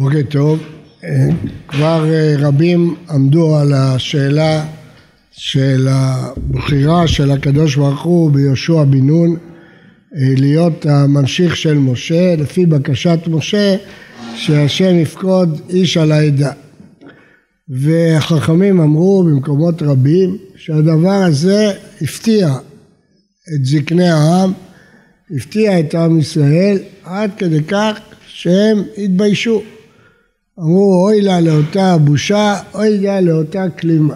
בוקר טוב. כבר רבים עמדו על השאלה של הבחירה של הקדוש ברוך הוא ביהושע בן נון להיות הממשיך של משה לפי בקשת משה שהשם יפקוד איש על העדה והחכמים אמרו במקומות רבים שהדבר הזה הפתיע את זקני העם, הפתיע את עם ישראל עד כדי כך שהם התביישו. אמרו אוי לה לאותה בושה, אוי לה לאותה כלימה.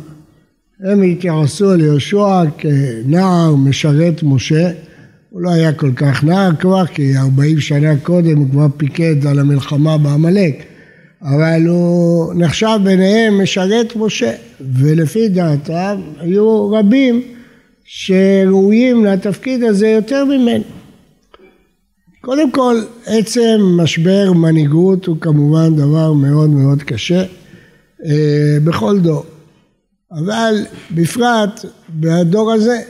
הם התייחסו ליהושע כנער משרת משה, הוא לא היה כל כך נער כבר, כי ארבעים שנה קודם הוא כבר פיקד על המלחמה בעמלק, אבל הוא נחשב ביניהם משרת משה, ולפי דעתם היו רבים שראויים לתפקיד הזה יותר ממנו. קודם כל, עצם משבר מנהיגות הוא כמובן דבר מאוד מאוד קשה אה, בכל דור, אבל בפרט בדור הזה,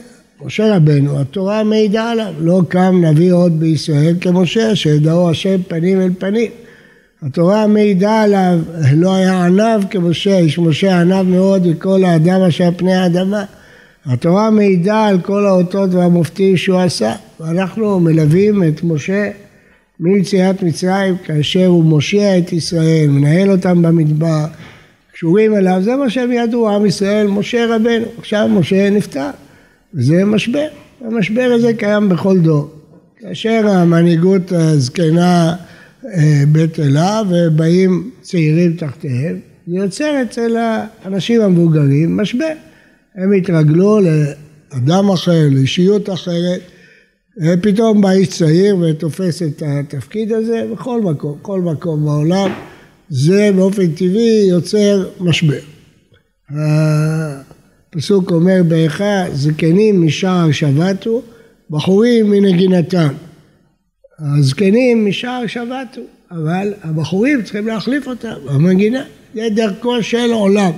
משה רבנו, התורה מעידה עליו, לא קם נביא עוד בישראל כמשה, שידעו השם פנים אל פנים. התורה מעידה עליו, לא היה ענב כמשה, איש משה ענב מאוד וכל האדם אשר פני האדמה. התורה מעידה על כל האותות והמופתים שהוא עשה, ואנחנו מלווים את משה מיציאת מצרים כאשר הוא מושיע את ישראל, מנהל אותם במדבר, קשורים אליו, זה מה שהם ידעו, עם ישראל, משה רבנו, עכשיו משה נפטר, וזה משבר, המשבר הזה קיים בכל דור. כאשר המנהיגות הזקנה אה, בטלה ובאים צעירים תחתיהם, זה יוצר אצל האנשים המבוגרים משבר. הם התרגלו לאדם אחר, לאישיות אחרת, ופתאום בא איש צעיר ותופס את התפקיד הזה בכל מקום, כל מקום בעולם, זה באופן טבעי יוצר משבר. הפסוק אומר באיכה, זקנים משער שבתו, בחורים מנגינתם. הזקנים משער שבתו, אבל הבחורים צריכים להחליף אותם במנגינה, זה דרכו של עולם.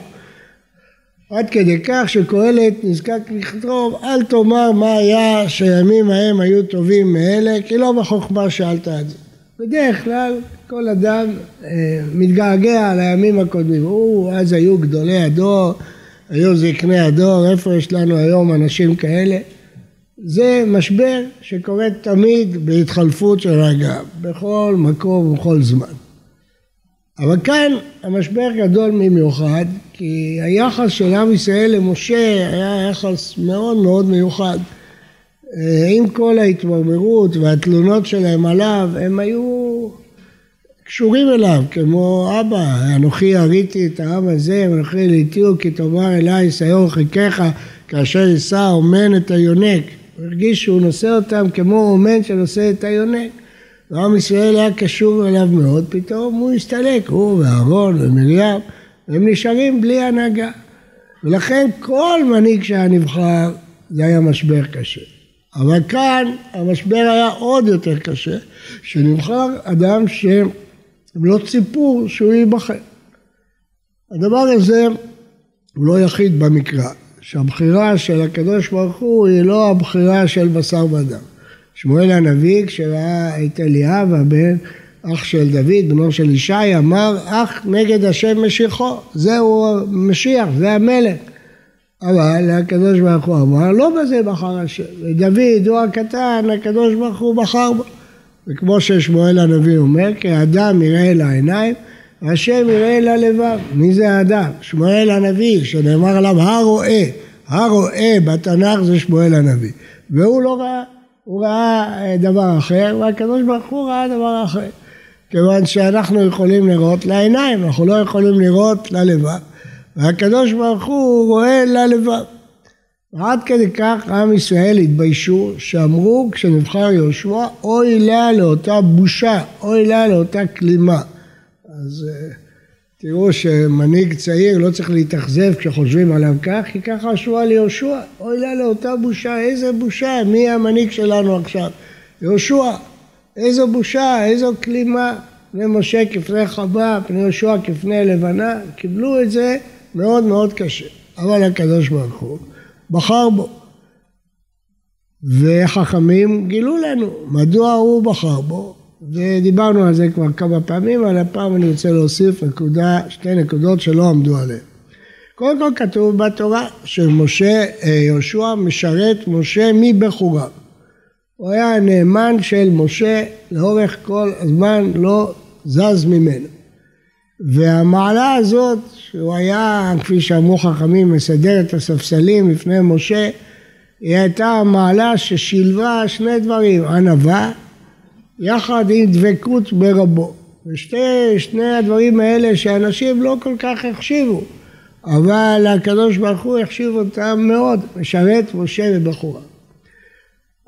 עד כדי כך שקהלת נזקק לכתוב אל תאמר מה היה שהימים ההם היו טובים מאלה כי לא בחוכמה שאלת את זה. בדרך כלל כל אדם אה, מתגעגע לימים הקודמים. הוא, אז היו גדולי הדור, היו זקני הדור, איפה יש לנו היום אנשים כאלה? זה משבר שקורה תמיד בהתחלפות של רגע, בכל מקום ובכל זמן. אבל כאן המשבר גדול במיוחד, כי היחס של עם ישראל למשה היה יחס מאוד מאוד מיוחד. אה, עם כל ההתמרמרות והתלונות שלהם עליו, הם היו קשורים אליו, כמו אבא, אנוכי יריתי את העם הזה, ואנוכי ליטיהו כי תאמר אליי שיור חלקך כאשר יישא אומן את היונק. הוא הרגיש שהוא נושא אותם כמו אומן שנושא את היונק. ועם ישראל היה קשור אליו מאוד, פתאום הוא הסתלק, הוא ואהרון ומרים, הם נשארים בלי הנהגה. ולכן כל מנהיג שהיה נבחר זה היה משבר קשה. אבל כאן המשבר היה עוד יותר קשה, שנבחר אדם שהם לא ציפו שהוא ייבחר. הדבר הזה הוא לא יחיד במקרא, שהבחירה של הקדוש ברוך הוא היא לא הבחירה של בשר ודם. שמואל הנביא כשראה את אליאב הבן אח של דוד בנו של ישי אמר אח נגד השם משיחו זהו משיח זה המלך אבל הקדוש ברוך הוא אמר לא בזה בחר השם ודוד הוא הקטן הקדוש ברוך הוא בחר בו וכמו ששמואל הנביא אומר כי האדם יראה אל העיניים השם יראה אל הלבב מי זה האדם? שמואל הנביא שנאמר עליו הרואה הרואה בתנ"ך זה שמואל הנביא והוא לא ראה הוא ראה אה, דבר אחר, והקדוש ברוך הוא ראה דבר אחר. כיוון שאנחנו יכולים לראות לעיניים, אנחנו לא יכולים לראות ללבב. והקדוש ברוך הוא רואה ללבב. עד כדי כך עם ישראל התביישו, שאמרו כשנבחר יהושע, אוי לה לאותה בושה, אוי לה לאותה כלימה. אז אה, תראו שמנהיג צעיר לא צריך להתאכזב כשחושבים עליו כך, כי ככה חשבו על יהושע. אוי לה לאותה בושה, איזה בושה, מי המנהיג שלנו עכשיו? יהושע. איזו בושה, איזו כלימה. פני משה כפני חווה, פני יהושע כפני לבנה, קיבלו את זה מאוד מאוד קשה. אבל הקדוש ברוך הוא בחר בו. וחכמים גילו לנו מדוע הוא בחר בו, ודיברנו על זה כבר כמה פעמים, אבל הפעם אני רוצה להוסיף נקודה, שתי נקודות שלא עמדו עליהן. קודם כל כתוב בתורה שמשה, אה, יהושע משרת משה מבחוריו. הוא היה נאמן של משה לאורך כל הזמן, לא זז ממנו. והמעלה הזאת, שהוא היה, כפי שאמרו חכמים, מסדר את הספסלים לפני משה, היא הייתה מעלה ששילבה שני דברים, ענווה יחד עם דבקות ברבו. ושני הדברים האלה שאנשים לא כל כך החשיבו, אבל הקדוש ברוך הוא החשיב אותם מאוד, משרת משה ובחורה.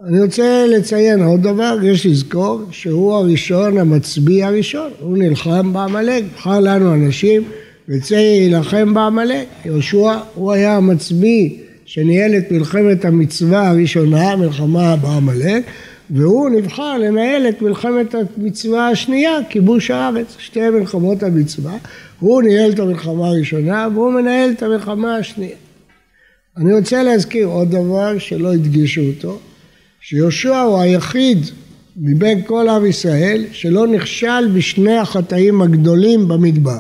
אני רוצה לציין עוד דבר, יש לזכור שהוא הראשון, המצביא הראשון, הוא נלחם בעמלק, בחר לנו אנשים ויצא להילחם בעמלק. יהושע הוא היה המצביא שניהל את מלחמת המצווה הראשונה, מלחמה בעמלק, והוא נבחר לנהל את מלחמת המצווה השנייה, כיבוש הארץ, שתי מלחמות המצווה. הוא ניהל את המלחמה הראשונה והוא מנהל את המלחמה השנייה. אני רוצה להזכיר עוד דבר שלא הדגישו אותו, שיהושע הוא היחיד מבין כל עם ישראל שלא נכשל בשני החטאים הגדולים במדבר,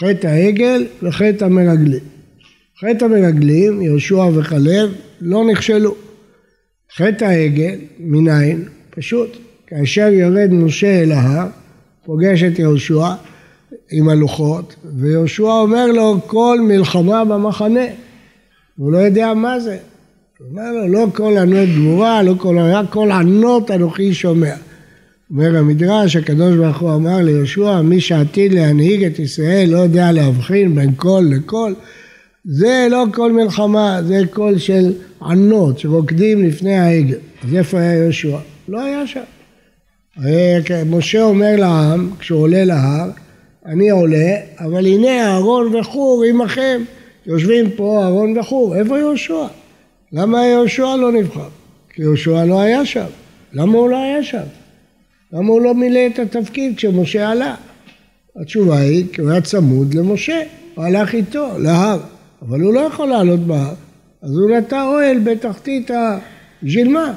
חטא העגל וחטא המרגלים. חטא המרגלים, יהושע וכלב, לא נכשלו. חטא העגל, מניין? פשוט. כאשר יורד משה אל ההר, פוגש את יהושע עם הלוחות, ויהושע אומר לו כל מלחמה במחנה. הוא לא יודע מה זה. אומר לו, לא כל ענות גבורה, לא כל, רק כל ענות אנוכי שומע. אומר המדרש, הקדוש ברוך הוא אמר ליהושע, מי שעתיד להנהיג את ישראל לא יודע להבחין בין קול לקול. זה לא קול מלחמה, זה קול של ענות שרוקדים לפני העגל. אז איפה היה יהושע? לא היה שם. משה אומר לעם, כשהוא עולה להר, אני עולה, אבל הנה אהרון וחור עמכם. יושבים פה אהרון וחור, איפה יהושע? למה יהושע לא נבחר? כי יהושע לא היה שם. למה הוא לא היה שם? למה הוא לא מילא את התפקיד כשמשה עלה? התשובה היא, כי הוא היה צמוד למשה, הוא הלך איתו להר, אבל הוא לא יכול לעלות בהר, אז הוא נטע אוהל בתחתית ה... בשביל מה?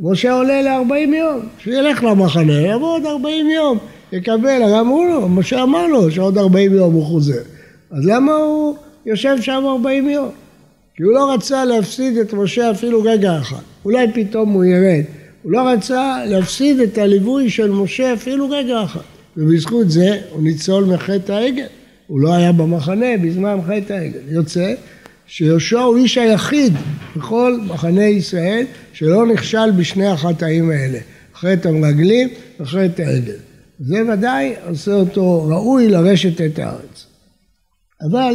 משה עולה ל-40 יום, שילך למחנה, יבוא עוד 40 יום, יקבל, הרי אמרו לו, משה אמר לו שעוד 40 יום הוא חוזר, אז למה הוא יושב שם 40 יום? כי הוא לא רצה להפסיד את משה אפילו רגע אחד, אולי פתאום הוא ירד, הוא לא רצה להפסיד את הליווי של משה אפילו רגע אחד, ובזכות זה הוא ניצול מחטא העגל, הוא לא היה במחנה בזמן חטא העגל, יוצא שיהושע הוא איש היחיד בכל מחנה ישראל שלא נכשל בשני החטאים האלה, חטא המרגלים וחטא העגל. זה ודאי עושה אותו ראוי לרשת את הארץ. אבל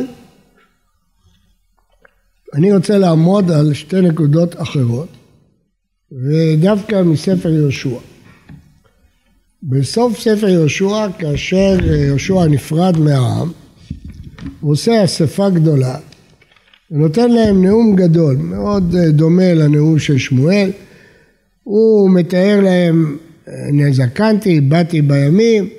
אני רוצה לעמוד על שתי נקודות אחרות, ודווקא מספר יהושע. בסוף ספר יהושע, כאשר יהושע נפרד מהעם, הוא עושה אספה גדולה, ונותן להם נאום גדול, מאוד דומה לנאום של שמואל. הוא מתאר להם, זקנתי, באתי בימים,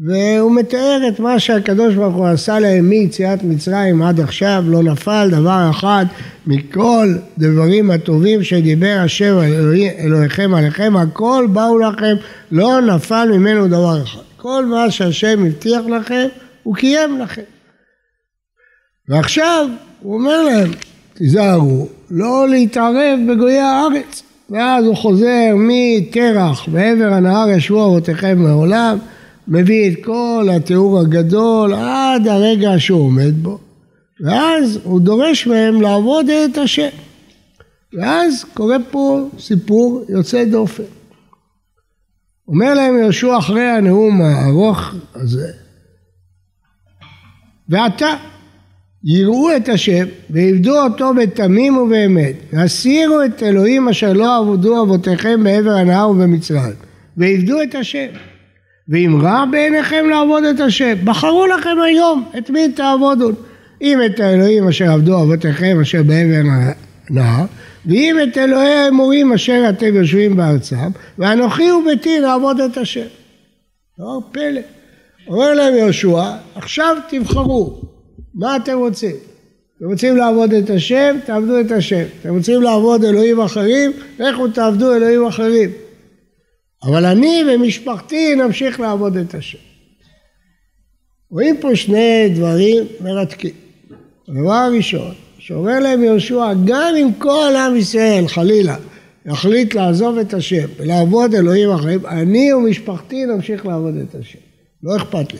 והוא מתאר את מה שהקדוש ברוך הוא עשה להם מיציאת מצרים עד עכשיו, לא נפל דבר אחד מכל דברים הטובים שדיבר השם אלוהיכם עליכם, הכל באו לכם, לא נפל ממנו דבר אחד. כל מה שהשם הבטיח לכם, הוא קיים לכם. ועכשיו הוא אומר להם, תיזהרו, לא להתערב בגויי הארץ. ואז הוא חוזר מתרח בעבר הנהר ישבו אבותיכם מעולם מביא את כל התיאור הגדול עד הרגע שהוא עומד בו, ואז הוא דורש מהם לעבוד את השם. ואז קורה פה סיפור יוצא דופן. אומר להם יהושע אחרי הנאום הארוך הזה, ועתה יראו את השם ועבדו אותו בתמים ובאמת והסירו את אלוהים אשר לא עבדו אבותיכם בעבר הנהר ובמצרים ועבדו את השם ואם רע בעיניכם לעבוד את השם, בחרו לכם היום את מי תעבודו. אם את האלוהים אשר עבדו אבותיכם אשר בעבר הנהר, ואם את אלוהי האמורים אשר אתם יושבים בארצם, ואנוכי וביתי נעבוד את השם. לא פלא. אומר להם יהושע, עכשיו תבחרו, מה אתם רוצים? אתם רוצים לעבוד את השם, תעבדו את השם. אתם רוצים לעבוד אלוהים אחרים, לכו תעבדו אלוהים אחרים. אבל אני ומשפחתי נמשיך לעבוד את השם. רואים פה שני דברים מרתקים. הדבר הראשון, שאומר להם יהושע, גם אם כל עם ישראל, חלילה, יחליט לעזוב את השם ולעבוד אלוהים אחרים, אני ומשפחתי נמשיך לעבוד את השם. לא אכפת לי.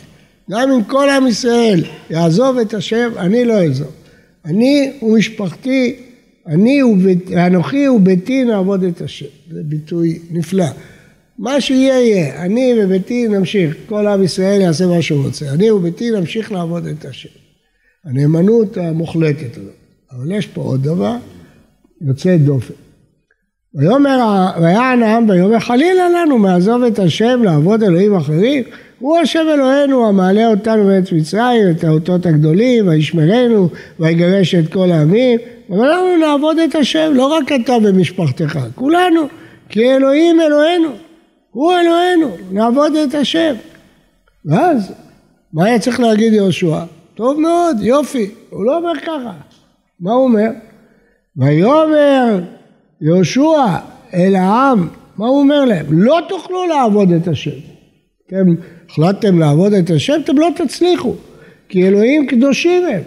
גם אם כל עם ישראל יעזוב את השם, אני לא אעזוב. אני ומשפחתי, אני ואנוכי וביתי נעבוד את השם. זה ביטוי נפלא. מה שיהיה יהיה, אני וביתי נמשיך, כל עם ישראל יעשה מה שהוא רוצה, אני וביתי נמשיך לעבוד את השם. הנאמנות המוחלטת הזאת. אבל יש פה עוד דבר יוצא דופן. ויאמר, ויען העם ויאמר חלילה לנו מעזוב את השם לעבוד אלוהים אחרים הוא השם אלוהינו המעלה אותנו מארץ מצרים את האותות הגדולים וישמרנו ויגרש את כל העמים אבל אנחנו נעבוד את השם לא רק אתה ומשפחתך כולנו כי אלוהים אלוהינו הוא אלוהינו נעבוד את השם ואז מה היה צריך להגיד יהושע? טוב מאוד יופי הוא לא אומר ככה מה הוא אומר? ויאמר יהושע אל העם, מה הוא אומר להם? לא תוכלו לעבוד את השם. אתם החלטתם לעבוד את השם, אתם לא תצליחו, כי אלוהים קדושים הם.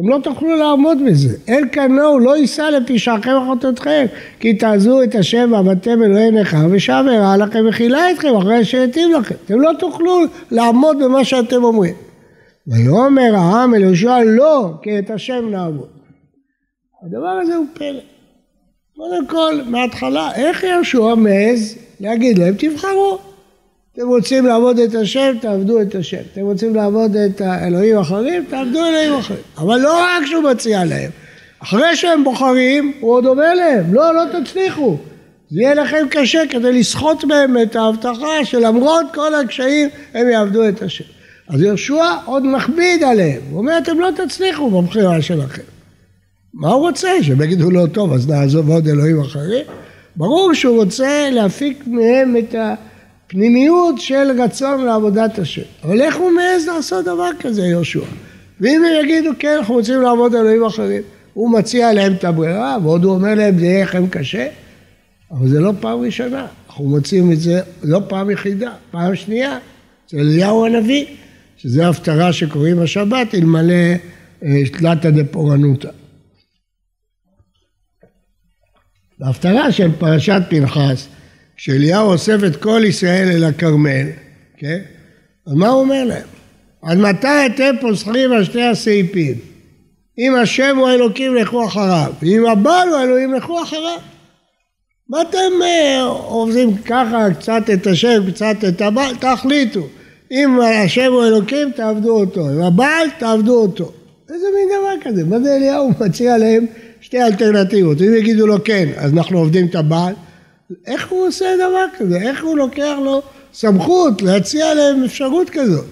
אתם לא תוכלו לעמוד בזה. אל כנהו לא יישא לפשעכם וחטאתכם, כי תעזו את השם ועבדתם אלוהי נכר, ושם לכם וחילה אתכם אחרי שהיטיב לכם. אתם לא תוכלו לעמוד במה שאתם אומרים. ויאמר העם אל יהושע לא, כי את השם נעבוד. הדבר הזה הוא פלא. קודם כל, מההתחלה, איך יהושע מעז להגיד להם, תבחרו. אתם רוצים לעבוד את השם, תעבדו את השם. אתם רוצים לעבוד את האלוהים האחרים, תעבדו אלוהים אחרים. אבל לא רק שהוא מציע להם, אחרי שהם בוחרים, הוא עוד אומר להם, לא, לא תצליחו. זה יהיה לכם קשה כדי לסחוט מהם את ההבטחה שלמרות כל הקשיים, הם יעבדו את השם. אז יהושע עוד מכביד עליהם, הוא אומר, אתם לא תצליחו בבחירה שלכם. מה הוא רוצה? שהם יגידו לו, טוב, אז נעזוב עוד אלוהים אחרים? ברור שהוא רוצה להפיק מהם את הפנימיות של רצון לעבודת השם. אבל איך הוא מעז לעשות דבר כזה, יהושע? ואם הם יגידו, כן, אנחנו רוצים לעבוד אלוהים אחרים, הוא מציע להם את הברירה, ועוד הוא אומר להם, זה יהיה לכם קשה, אבל זה לא פעם ראשונה, אנחנו מוצאים את זה לא פעם יחידה, פעם שנייה, אצל אליהו הנביא, שזה הפטרה שקוראים השבת, אלמלא אה, תלתא דפורענותא. בהפטרה של פרשת פנחס, כשאליהו אוסף את כל ישראל אל הכרמל, כן? אז מה הוא אומר להם? עד מתי אתם פוסחים על שני הסעיפים? אם השם הוא אלוקים לכו אחריו, ואם הבעל הוא אלוהים לכו אחריו. מה אתם אה, עובדים ככה קצת את השם, קצת את הבעל? תחליטו. אם השם הוא אלוקים תעבדו אותו, אם הבעל תעבדו אותו. איזה מין דבר כזה? מה זה אליהו מציע להם שתי אלטרנטיבות, אם יגידו לו כן, אז אנחנו עובדים את הבעל, איך הוא עושה דבר כזה? איך הוא לוקח לו סמכות להציע להם אפשרות כזאת?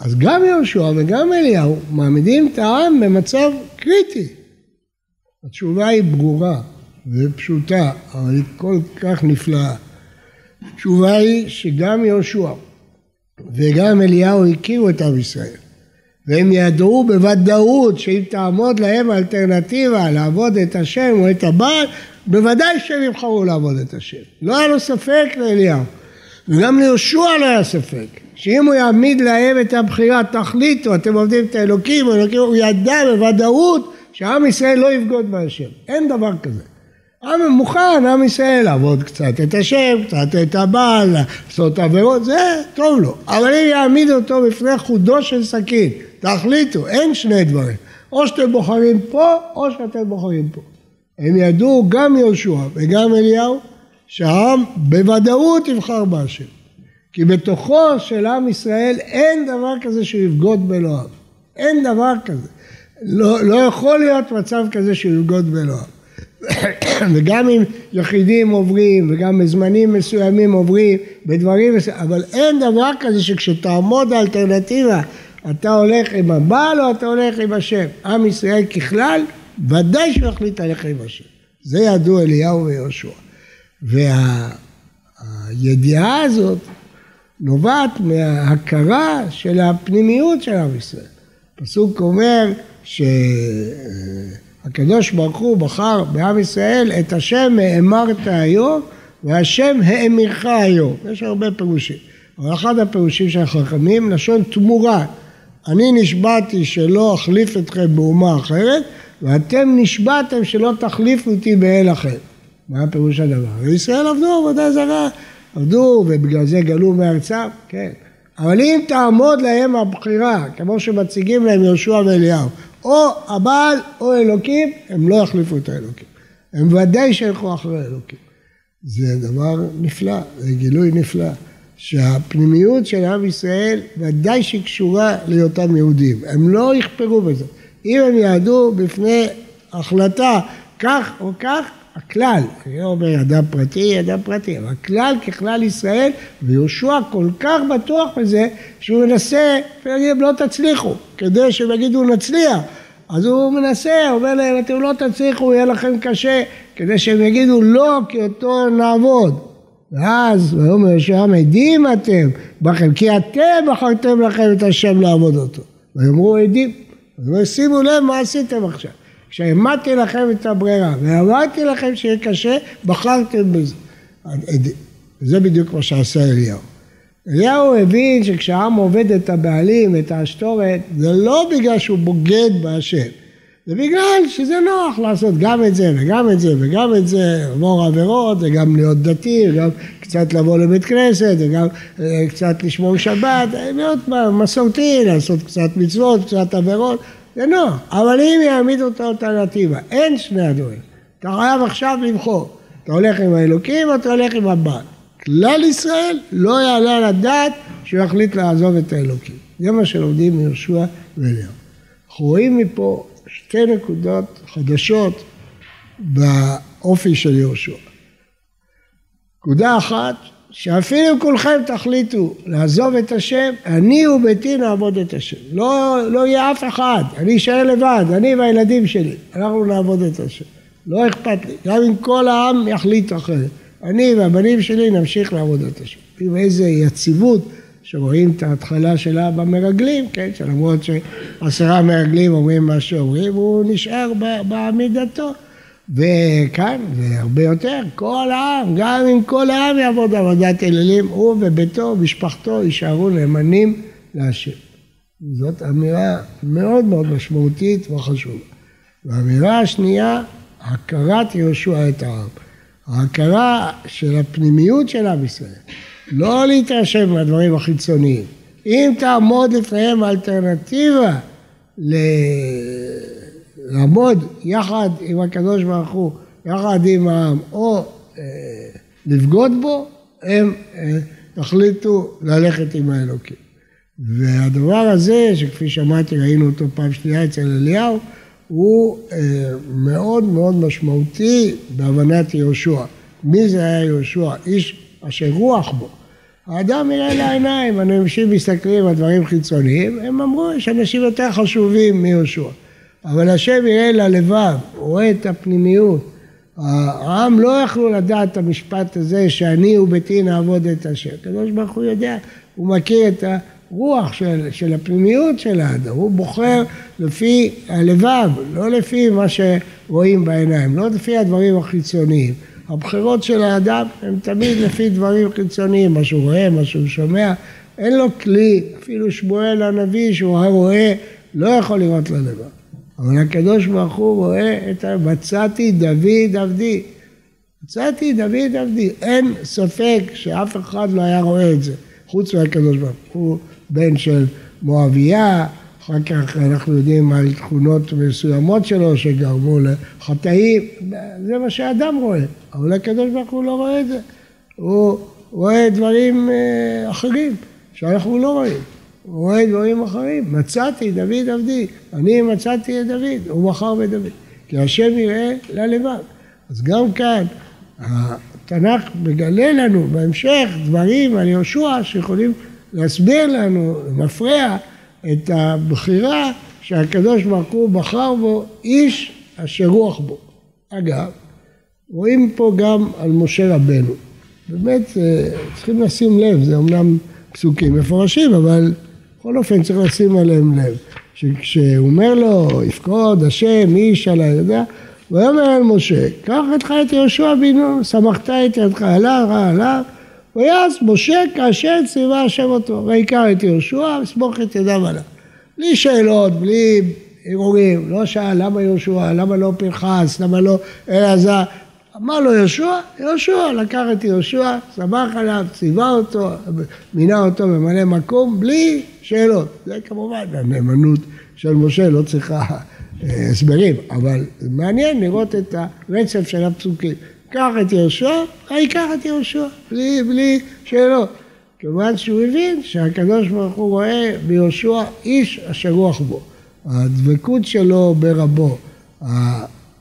אז גם יהושע וגם אליהו מעמידים את העם במצב קריטי. התשובה היא ברורה ופשוטה, אבל היא כל כך נפלאה. התשובה היא שגם יהושע וגם אליהו הכירו את עם ישראל. והם ידעו בוודאות שאם תעמוד להם האלטרנטיבה לעבוד את השם או את הבעל, בוודאי שהם יבחרו לעבוד את השם. לא היה לו ספק לאליהו, וגם ליהושע לא היה ספק, שאם הוא יעמיד להם את הבחירה, תחליטו, אתם עובדים את האלוקים, האלוקים, הוא ידע בוודאות שעם ישראל לא יבגוד בהשם. אין דבר כזה. עם מוכן, עם ישראל, לעבוד קצת את השם, קצת את הבעל, לעשות עבירות, זה טוב לו. אבל אם יעמיד אותו בפני חודו של סכין, תחליטו, אין שני דברים. או שאתם בוחרים פה, או שאתם בוחרים פה. הם ידעו, גם יהושע וגם אליהו, שהעם בוודאות יבחר בהשם. כי בתוכו של עם ישראל אין דבר כזה שהוא יבגוד באלוהיו. אין דבר כזה. לא, לא יכול להיות מצב כזה שהוא יבגוד באלוהיו. וגם אם יחידים עוברים, וגם בזמנים מסוימים עוברים, בדברים מסוימים, אבל אין דבר כזה שכשתעמוד האלטרנטיבה אתה הולך עם הבעל או אתה הולך עם השם. עם ישראל ככלל, ודאי שהוא יחליט ללכת עם השם. זה ידעו אליהו ויהושע. והידיעה הזאת נובעת מההכרה של הפנימיות של עם ישראל. הפסוק אומר שהקדוש ברוך הוא בחר בעם ישראל את השם האמרת היום והשם האמירך היום. יש הרבה פירושים. אבל אחד הפירושים של החכמים, לשון תמורה. אני נשבעתי שלא אחליף אתכם באומה אחרת, ואתם נשבעתם שלא תחליפו אותי באל אחר. מה הפירוש הדבר? וישראל עבדו עבודה זרה, עבדו ובגלל זה גלו מארצם, כן. אבל אם תעמוד להם הבחירה, כמו שמציגים להם יהושע ואליהו, או הבעל או אלוקים, הם לא יחליפו את האלוקים. הם ודאי שילכו אחרי האלוקים. זה דבר נפלא, זה גילוי נפלא. שהפנימיות של עם ישראל ודאי שהיא קשורה להיותם יהודים. הם לא יכפרו בזה. אם הם יעדו בפני החלטה כך או כך, הכלל, אני לא אומר אדם פרטי, אדם פרטי, אבל הכלל ככלל ישראל, ויהושע כל כך בטוח בזה, שהוא מנסה, להגיד לא תצליחו, כדי שהם יגידו נצליח. אז הוא מנסה, אומר להם, אתם לא תצליחו, יהיה לכם קשה, כדי שהם יגידו לא, כי אותו נעבוד. ואז, ויאמר יהושע, עדים אתם כי אתם בחרתם לכם את השם לעבוד אותו. ויאמרו עדים. אז לא שימו לב מה עשיתם עכשיו. כשהעמדתי לכם את הברירה ואמרתי לכם שיהיה קשה, בחרתם בזה. זה בדיוק מה שעשה אליהו. אליהו הבין שכשהעם עובד את הבעלים, את האשתורת, זה לא בגלל שהוא בוגד בהשם, זה בגלל שזה נוח לעשות גם את זה וגם את זה וגם את זה, לעבור עבירות וגם להיות דתי וגם קצת לבוא לבית כנסת וגם אה, קצת לשמור שבת, להיות מסורתי, לעשות קצת מצוות, קצת עבירות, זה נוח. אבל אם יעמידו את האלטרנטיבה, אין שני הדברים. אתה חייב עכשיו לבחור. אתה הולך עם האלוקים או אתה הולך עם הבעל. כלל ישראל לא יעלה על הדעת שהוא יחליט לעזוב את האלוקים. זה מה שלומדים מיהושע ואליהו. אנחנו רואים מפה שתי נקודות חדשות באופי של יהושע. נקודה אחת, שאפילו כולכם תחליטו לעזוב את השם, אני וביתי נעבוד את השם. לא, לא יהיה אף אחד, אני אשאר לבד, אני והילדים שלי, אנחנו נעבוד את השם. לא אכפת לי, גם אם כל העם יחליט אחרת. אני והבנים שלי נמשיך לעבוד את השם. עם איזה יציבות שרואים את ההתחלה שלה במרגלים, כן, שלמרות שעשרה מרגלים אומרים מה שאומרים, הוא נשאר בעמידתו. וכאן, והרבה יותר, כל העם, גם אם כל העם יעבוד עבודת אלילים, הוא וביתו, משפחתו, יישארו נאמנים להשם. זאת אמירה מאוד מאוד משמעותית וחשובה. והאמירה השנייה, הכרת יהושע את העם. ההכרה של הפנימיות של עם ישראל. לא להתרשם מהדברים החיצוניים. אם תעמוד לפניהם אלטרנטיבה לעמוד יחד עם הקדוש ברוך הוא, יחד עם העם, או אה, לבגוד בו, הם אה, החליטו ללכת עם האלוקים. והדבר הזה, שכפי שאמרתי, ראינו אותו פעם שנייה אצל אליהו, הוא אה, מאוד מאוד משמעותי בהבנת יהושע. מי זה היה יהושע? איש אשר רוח בו. האדם יראה לעיניים, אנשים מסתכלים על דברים חיצוניים, הם אמרו, יש אנשים יותר חשובים מיהושע. אבל השם יראה ללבב, הוא רואה את הפנימיות. העם לא יכלו לדעת את המשפט הזה שאני וביתי נעבוד את השם. הקדוש ברוך הוא יודע, הוא מכיר את הרוח של, של הפנימיות של האדם, הוא בוחר לפי הלבב, לא לפי מה שרואים בעיניים, לא לפי הדברים החיצוניים. הבחירות של האדם הן תמיד לפי דברים חיצוניים, מה שהוא רואה, מה שהוא שומע, אין לו כלי, אפילו שמואל הנביא שהוא הרואה לא יכול לראות ללבב. אבל הקדוש ברוך הוא רואה את ה... מצאתי דוד עבדי. מצאתי דוד עבדי. אין ספק שאף אחד לא היה רואה את זה, חוץ מהקדוש ברוך הוא. בן של מואביה, אחר כך אנחנו יודעים על תכונות מסוימות שלו שגרמו לחטאים, זה מה שאדם רואה, אבל הקדוש ברוך הוא לא רואה את זה, הוא רואה דברים אה, אחרים שאנחנו לא רואים, רואה דברים אחרים, מצאתי דוד עבדי, אני מצאתי את דוד, הוא בחר בדוד, כי השם יראה ללבד, אז גם כאן התנ"ך מגלה לנו בהמשך דברים על יהושע שיכולים להסביר לנו, מפריע, את הבחירה שהקדוש ברוך הוא בחר בו איש אשר רוח בו. אגב, רואים פה גם על משה רבנו. באמת אה, צריכים לשים לב, זה אמנם פסוקים מפורשים, אבל בכל אופן צריך לשים עליהם לב. שכשהוא אומר לו, יפקוד השם איש על הידע, ויאמר אל משה, קח איתך את יהושע בן נון, סמכת את ידך עליו, עליו, ויעש משה כאשר ציווה השם אותו, ויקח את יהושע וסמוך את ידיו עליו. בלי שאלות, בלי הרהורים, לא שאל למה יהושע, למה לא פרחס, למה לא אלעזר, אמר לו יהושע, יהושע לקח את יהושע, סמך עליו, ציווה אותו, מינה אותו ממלא מקום, בלי שאלות. זה כמובן הנאמנות של משה, לא צריכה אה, הסברים, אבל מעניין לראות את הרצף של הפסוקים. קח את יהושע, ייקח את יהושע, בלי, בלי שאלות. כיוון שהוא הבין שהקדוש ברוך הוא רואה ביהושע איש אשר רוח בו. הדבקות שלו ברבו,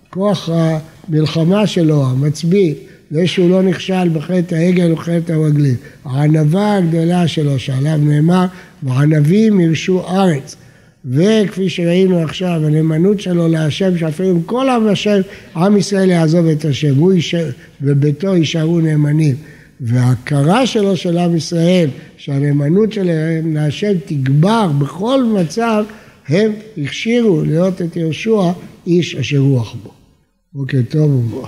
כוח המלחמה שלו, המצביא, זה שהוא לא נכשל בחטא העגל ובחטא הרגלים. הענווה הגדולה שלו, שעליו נאמר, וענבים ירשו ארץ. וכפי שראינו עכשיו, הנאמנות שלו להשם, שאפילו עם כל עם השם, עם ישראל יעזוב את השם, הוא יישאר, וביתו יישארו נאמנים. וההכרה שלו של עם ישראל, שהנאמנות שלהם להשם תגבר בכל מצב, הם הכשירו להיות את יהושע איש אשר רוח בו. בוקר טוב ומבורך.